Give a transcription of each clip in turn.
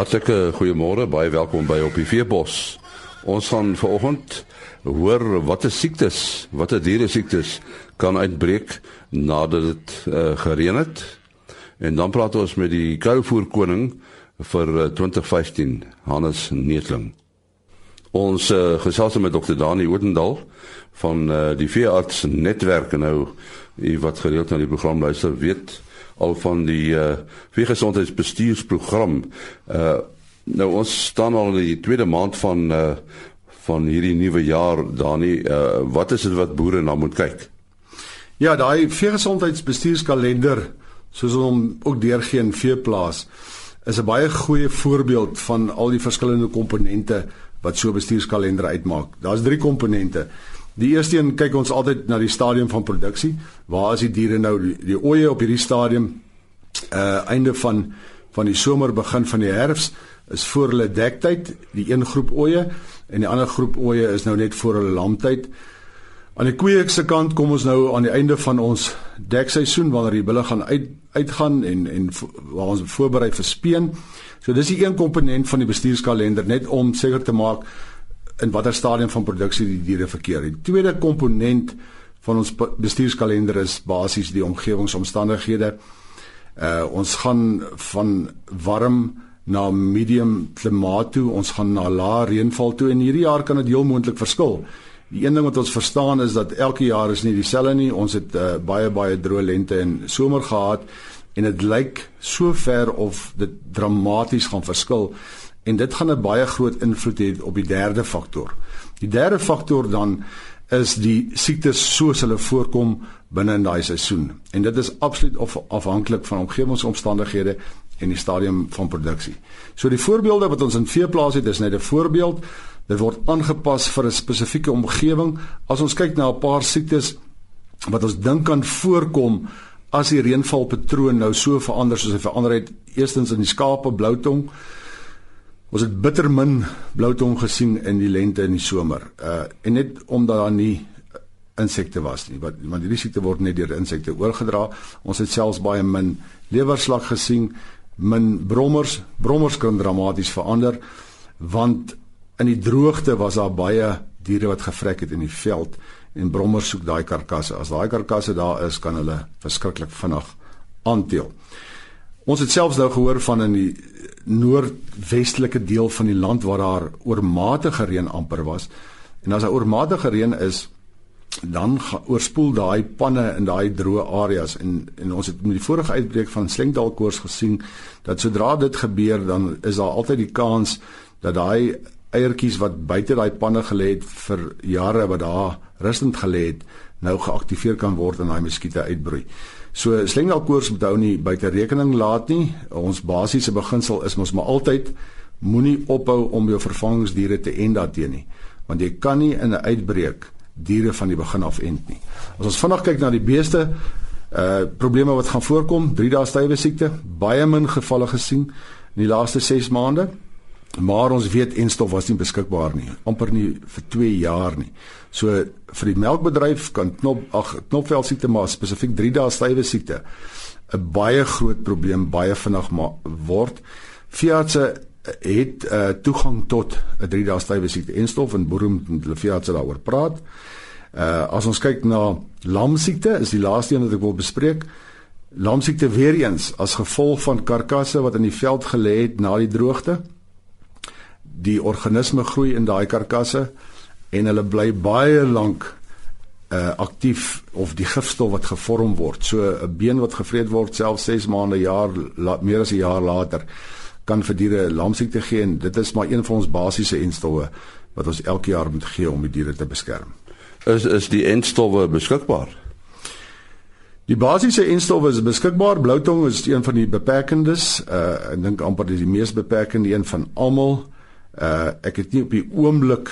Hartlike goeiemôre, baie welkom by op die Veebos. Ons gaan vanoggend hoor watter siektes, watter diere siektes kan uitbreek nadat dit uh, gereën het. En dan praat ons met die kuilvoer koning vir uh, 2015, Hannes Neetling. Ons uh, gesels met Dr. Dani Oudendal van uh, die veearts netwerk nou, wat gereeld na die program luister, weet al van die uh veegesondheidsbestuursprogram. Uh nou ons staan al in die tweede maand van uh van hierdie nuwe jaar Dani, uh wat is dit wat boere na moet kyk? Ja, daai veegesondheidsbestuurskalender soos hom ook deurgee in veeplaas is 'n baie goeie voorbeeld van al die verskillende komponente wat so 'n bestuurskalender uitmaak. Daar's drie komponente. Die eerste een kyk ons altyd na die stadium van produksie. Waar is die diere nou die, die oeye op hierdie stadium? Uh einde van van die somer begin van die herfs is voor hulle dektyd, die een groep oeye en die ander groep oeye is nou net voor hulle lamtyd. Aan die koeie se kant kom ons nou aan die einde van ons dekseisoen wanneer die bulle gaan uit uitgaan en en waar ons voorberei vir speen. So dis die een komponent van die bestuurskalender net om seker te maak in watter stadium van produksie die diere verkeer. Die tweede komponent van ons bestuurskalender is basies die omgewingsomstandighede. Uh ons gaan van warm na medium klimaat toe, ons gaan na lae reënval toe en hierdie jaar kan dit heel moontlik verskil. Die een ding wat ons verstaan is dat elke jaar is nie dieselfde nie. Ons het uh, baie baie droë lente en somer gehad en dit lyk so ver of dit dramaties gaan verskil en dit gaan 'n baie groot invloed hê op die derde faktor. Die derde faktor dan is die siektes soos hulle voorkom binne in daai seisoen. En dit is absoluut af, afhanklik van omgewingsomstandighede en die stadium van produksie. So die voorbeelde wat ons in veeplaas het is net 'n voorbeeld. Dit word aangepas vir 'n spesifieke omgewing. As ons kyk na 'n paar siektes wat ons dink kan voorkom as die reënvalpatroon nou so verander soos hy verander het, eerstens in die skape bloutong, Ons het bitter min bloutong gesien in die lente en die somer. Uh en net omdat daar nie insekte was nie, want want hierdie siekte word net deur insekte oorgedra. Ons het selfs baie min lewerslag gesien, min brommers. Brommers kan dramaties verander want in die droogte was daar baie diere wat gevrek het in die veld en brommers soek daai karkasse. As daai karkasse daar is, kan hulle verskriklik vinnig aanteel. Ons het selfs nou gehoor van in die noordwestelike deel van die land waar daar oormatige reën amper was. En as daar oormatige reën is, dan oorspoel daai panne in daai droë areas en en ons het met die vorige uitbreek van slengdalkoors gesien dat sodra dit gebeur dan is daar altyd die kans dat daai eiertjies wat buite daai panne gelê het vir jare wat daar rustend gelê het nou geaktiveer kan word en daai muskiete uitbroei. So slengdalkoors moet ou nie buite rekening laat nie. Ons basiese beginsel is mos maar altyd moenie ophou om jou vervangingsdiere te end daarteen nie, want jy kan nie in 'n uitbreek diere van die begin af end nie. As ons vinnig kyk na die beeste uh probleme wat gaan voorkom, 3 dae stywe siekte, baie min gevalle gesien in die laaste 6 maande. Maar ons weet enstof was nie beskikbaar nie, amper nie vir 2 jaar nie. So vir die melkbedryf kan knop ag knopvel siekte maar spesifiek 3 dae stywe siekte 'n baie groot probleem baie vinnig word. Fiatse het uh, toegang tot 'n 3 dae stywe siekte enstof en boerum met hulle fiatse daaroor praat. Uh as ons kyk na lamsiekte is die laaste een wat ek wil bespreek. Lamsiekte weer eens as gevolg van karkasse wat in die veld gelê het na die droogte die organisme groei in daai karkasse en hulle bly baie lank uh aktief of die gifstof wat gevorm word. So 'n been wat gevreet word selfs 6 maande, jaar la, meer as 'n jaar later kan vir diere lamsiekte gee en dit is maar een van ons basiese enstowwe wat ons elke jaar moet gee om die diere te beskerm. Is is die enstowwe beskikbaar? Die basiese enstowwe is beskikbaar. Bloutong is een van die beperkendes. Uh ek dink amper dis die mees beperkende een van almal. Uh ek het nie op die oomblik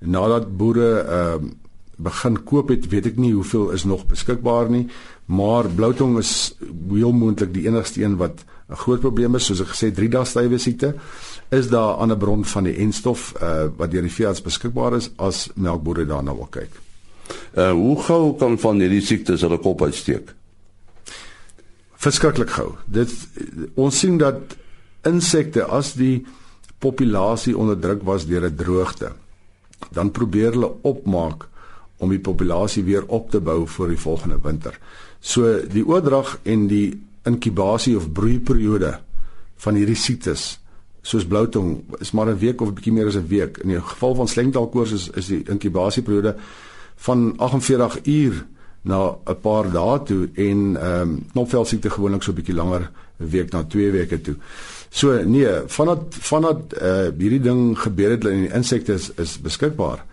nadat boere uh begin koop het, weet ek nie hoeveel is nog beskikbaar nie, maar bloutong is heel moontlik die enigste een wat 'n groot probleem is, soos ek gesê 3 dae stywe siekte. Is daar 'n ander bron van die enstof uh wat deur die veearts beskikbaar is as melkbore daarna wil kyk? Uh hoe gou kan van hierdie siektes hulle kop uitsteek? Verskriklik gou. Dit ons sien dat insekte as die populasie onderdruk was deur 'n droogte, dan probeer hulle opmaak om die populasie weer op te bou vir die volgende winter. So die oordrag en die inkubasie of broeiperiode van hierdie siektes soos bloutong is maar 'n week of 'n bietjie meer as 'n week. In die geval van slengdalkoors is is die inkubasieperiode van 48 uur na 'n paar dae toe en ehm um, knopvel siekte gewoonlik so 'n bietjie langer 'n week na 2 weke toe. So nee, vandat vandat eh uh, hierdie ding gebeur het en die insekte is, is beskikbaar,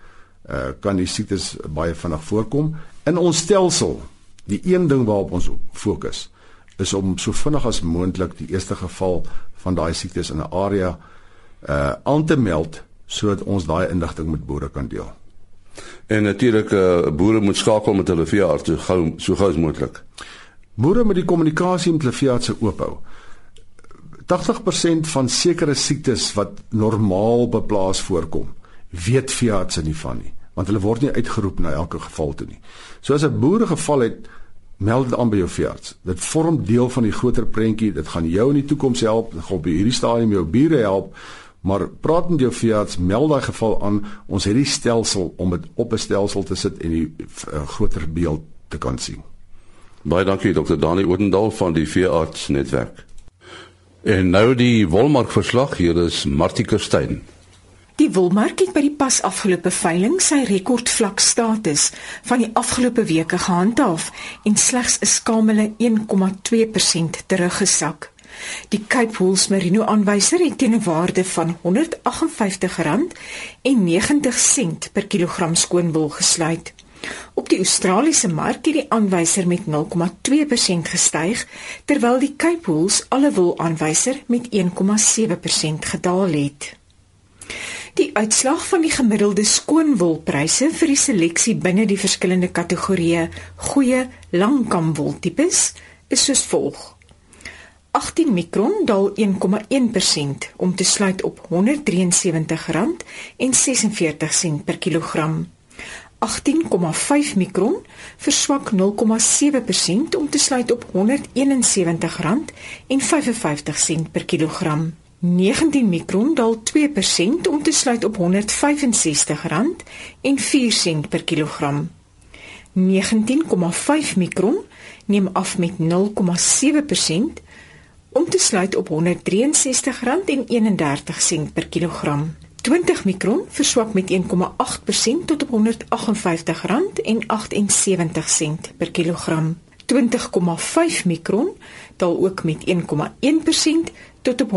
eh uh, kan die siektes baie vinnig voorkom in ons stelsel. Die een ding waarop ons fokus is om so vinnig as moontlik die eerste geval van daai siektes in 'n area eh uh, aan te meld sodat ons daai inligting met boere kan deel. En natuurlik uh, boere moet skakel met hulle veearts so gou so gou as moontlik. Boere met die kommunikasie met hulle veearts oophou. 80% van sekere siektes wat normaal beplaas voorkom, weet veeartse nie van nie, want hulle word nie uitgeroep na elke geval toe nie. So as 'n boere geval het, meld dit aan by jou veearts. Dit vorm deel van die groter prentjie. Dit gaan jou in die toekoms help, dit gaan op hierdie stadium jou bure help Maar praat met jou veearts, meld daai geval aan. Ons het die stelsel om dit op 'n stelsel te sit en die uh, groter beeld te kan sien. Baie dankie Dr. Dani Oudendal van die veearts netwerk. En nou die wolmark verslag hier is Martie Kerstyn. Die wolmark het by die pas afgelope veiling sy rekordvlak status van die afgelope weke gehandhaaf en slegs 'n skamele 1,2% teruggesak. Die Cape Wool's Merino aanwyser het teen 'n waarde van R158,90 per kilogram skoonwol gesluit. Op die Australiese mark het die aanwyser met 0,2% gestyg, terwyl die Cape Wool's alle wol aanwyser met 1,7% gedaal het. Die uitslag van die gemiddelde skoonwolpryse vir die seleksie binne die verskillende kategorieë goeie langkamwoltipes is soos volg: 18 mikron daal 1,1% om te sluit op R173,46 per kilogram. 18,5 mikron verswak 0,7% om te sluit op R171,55 per kilogram. 19 mikron daal 2% om te sluit op R165,04 per kilogram. 19,5 mikron neem af met 0,7% om te sluit op R163,31 per kilogram. 20 mikron verswak met 1,8% tot op R158,78 per kilogram. 20,5 mikron daal ook met 1,1% tot op R159,17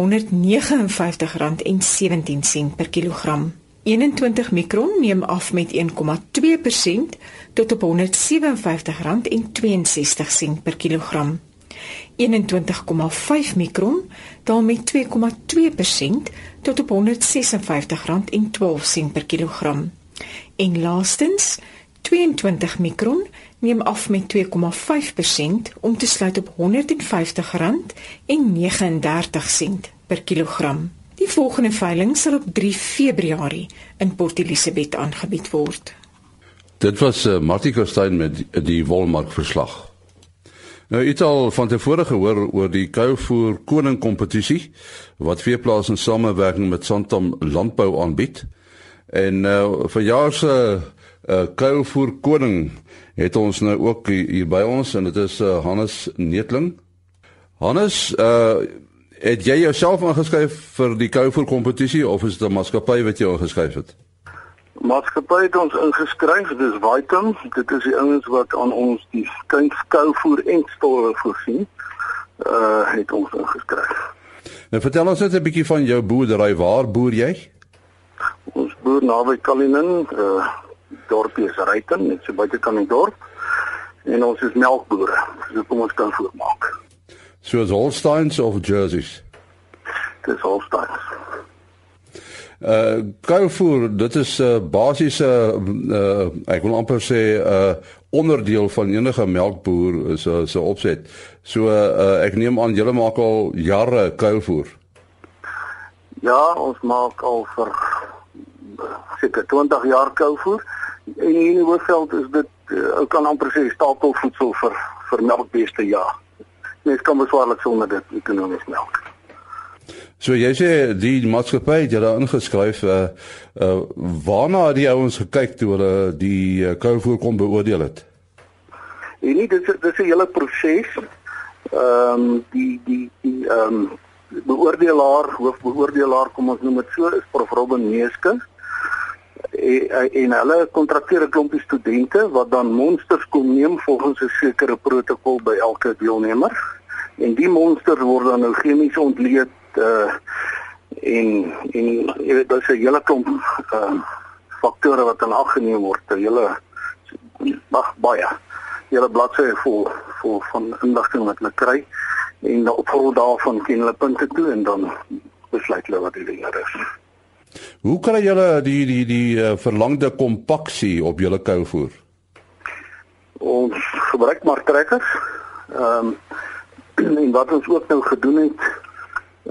per kilogram. 21 mikron neem af met 1,2% tot op R157,62 per kilogram. 21,5 mikron daal met 2,2% tot op R156,12 per kilogram. En laastens, 22 mikron neem af met 2,5% om te sluit op R150,39 per kilogram. Die volgende veiling sal op 3 Februarie in Port Elizabeth aangebied word. Dit was uh, Martie Kerstyn met die Wolmark verslag. Nou iets al van tevore gehoor oor die Kouvoer Koning kompetisie wat veeplaas in samewerking met Santam Landbou aanbied. En uh verjaar se uh, Kouvoer Koning het ons nou ook hier by ons en dit is uh, Hannes Neetling. Hannes, uh het jy jouself aangeskryf vir die Kouvoer kompetisie of is dit 'n maatskappy wat jou aangeskryf het? Maatskappy het ons ingeskryf, dis Vitam. Dit is die ouens wat aan ons die skou en stolle voorsien. Uh het ons ingeskryf. Nou vertel ons net 'n bietjie van jou boerdery. Waar boer jy? Ons boer naby Kalinin, uh dorpie is Ryten, net so buite kan die dorp. En ons is melkbore. So kom ons kan voormaak. So is Holsteins of Jerseys? Dis Holsteins uh kuilvoer dit is 'n uh, basiese uh ek wil amper sê 'n uh, onderdeel van enige melkboer se se opset. So uh ek neem aan julle maak al jare kuilvoer. Ja, ons maak al vir seker 20 jaar kuilvoer. En in die Hoofveld is dit uh, ou kan amper sê stapelvoedsel vir vir melkbeeste ja. Mens kan beswaarlik sonder dit ekonomies melk. So jy sê die maatskappy het julle ingeskryf uh uh waarna het die ouens gekyk toe hulle die uh, kouvoer kom beoordeel het? En nie dis dis 'n hele proses. Ehm um, die die die ehm um, beoordelaar, hoofbeoordelaar kom ons noem dit so, is Prof Robin Neeske. En, en hulle kontrakteer 'n klompie studente wat dan monsters kom neem volgens 'n sekere protokol by elke deelnemer. En die monsters word dan nou chemies ontleed uh en en jy weet daar's 'n hele klomp uh faktore wat in ag geneem word. 'n Hele mag baie. Hele bladsye vol vol van inligting wat hulle kry en op grond daarvan ken hulle punte toe en dan besluit hulle wat die leer is. Hoe kry julle die die die uh, verlangde kompaksie op julle kouvoer? Ons gebruik maar trekkers. Ehm um, en wat ons ook nou gedoen het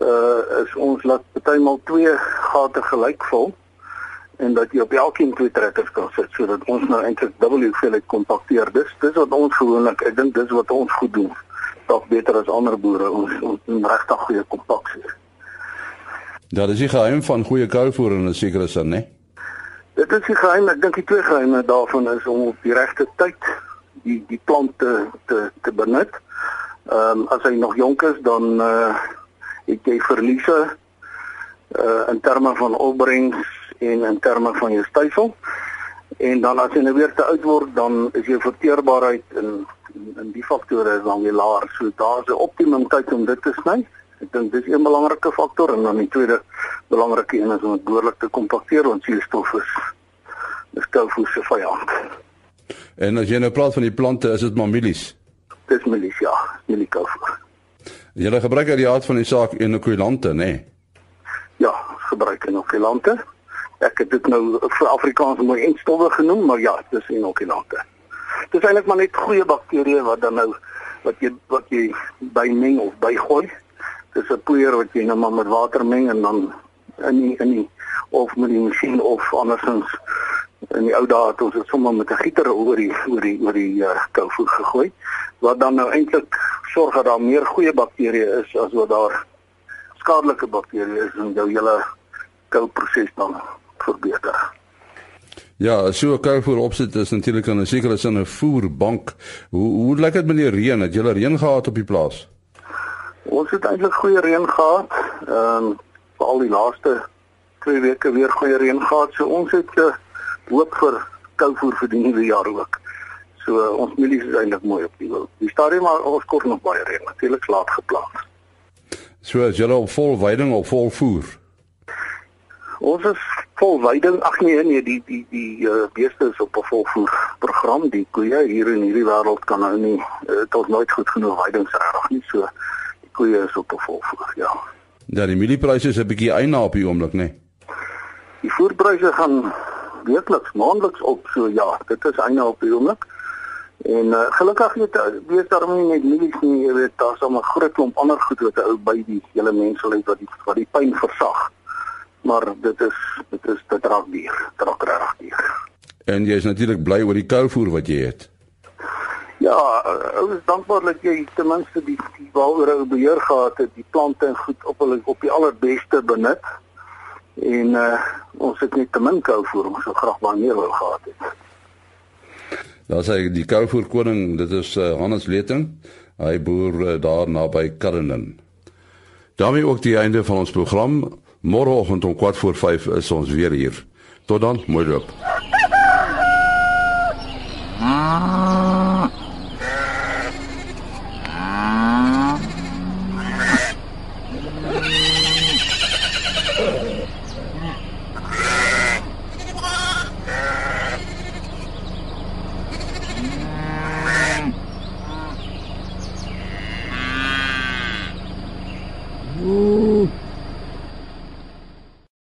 uh is ons laat partymal twee gate gelyk vul en dat jy op elkeen twee trekkers kan sit sodat ons nou eintlik dubbel hoeveelheid kompakteer. Dis dis wat ons gewoonlik, ek dink dis wat ons goed doen. Dalk beter as ander boere ons ons doen regtig goeie kompaksie. Ja, dis die geheim van goeie kouvoer in 'n sekere sin, né? Dit is die geheim, ek dink die twee geheime daarvan is om op die regte tyd die die plante te te benut. Ehm um, as hy nog jonk is dan uh het jy verliese uh in terme van opbrengs en in terme van jou styfel. En dan as jy nou weer te oud word, dan is jou verteerbaarheid in in die faktore is dan weer laer. So daar's 'n optimum tyd om dit te sny. Ek dink dis 'n belangrike faktor en dan die tweede belangrike een is om dit behoorlik te kompakteer want suurstof is dis tofu se vyand. En as jy nou praat van die plante, is dit maar mielies. Dis mielies ja, mieliekofu. Jy gebruik uit die aard van die saak inokulante, nê? Nee? Ja, gebruik inokulante. Ek het dit nou vir Afrikaans mooi eindstowwe genoem, maar ja, dis inokulante. Dit is eintlik maar net goeie bakterieë wat dan nou wat jy wat jy bymeng of bygooi. Dis 'n poeier wat jy nou maar met water meng en dan in die, in die of met die masjien of andersins in die ou dae het ons dit sommer met 'n gieter oor die oor die oor die uh, kouvoer gegooi wat dan nou eintlik sorg dat daar meer goeie bakterieë is as wat daar skadelike bakterieë is en jou hele kouproses dan verbeter. Ja, so 'n kouvoer opsit is natuurlik in 'n sekere sin 'n voerbank. Hoe hoe lyk dit met die reën? Het julle reën gehad op die plaas? Ons het eintlik goeie reën gehad. Ehm um, veral die laaste 2 weke weer goeie reën gehad. So ons het uh, hoop vir kouvoer vir die nuwe jaar ook. So uh, ons mielies is eintlik mooi op die wil. Die stadium maar ons kort nog baie reën, natuurlik laat geplant. So as julle op vol veiding of vol voer. Ons is vol veiding. Ag nee nee, die die die uh, beeste is op 'n volvoer program. Die koeie hier in hierdie wêreld kan nou nie uh, dit is nooit goed genoeg veidingsreg nie. So die koeie is op 'n volvoer, ja. Ja, die mieliepryse is 'n bietjie eina op die oomblik, nê. Nee. Die voerpryse gaan weekliks, maandeliks op. So ja, dit is eina op die oomblik. En uh, gelukkig het wees daar nie net mielies nie, jy weet, daar's al 'n groot klomp ander goed wat ou by die hele mensheid wat die wat die pyn versag. Maar dit is dit is dit raak duur, dit raak reg duur. En jy is natuurlik bly oor die kouvoer wat jy het. Ja, ou is dankbaar dat jy ten minste die, die waaroor ou beheer gehad het, die plante en goed op hulle op die allerbeste benut. En uh ons het net te min kouvoer, ons sou graag baie meer wou gehad het. Daar sê die kouvoer koning, dit is uh, Hannes Leting. Hy boer uh, daar naby Karenen. daarmee ook die einde van ons program. Môreoggend om 4 voor 5 is ons weer hier. Tot dan, mooi loop. Ah.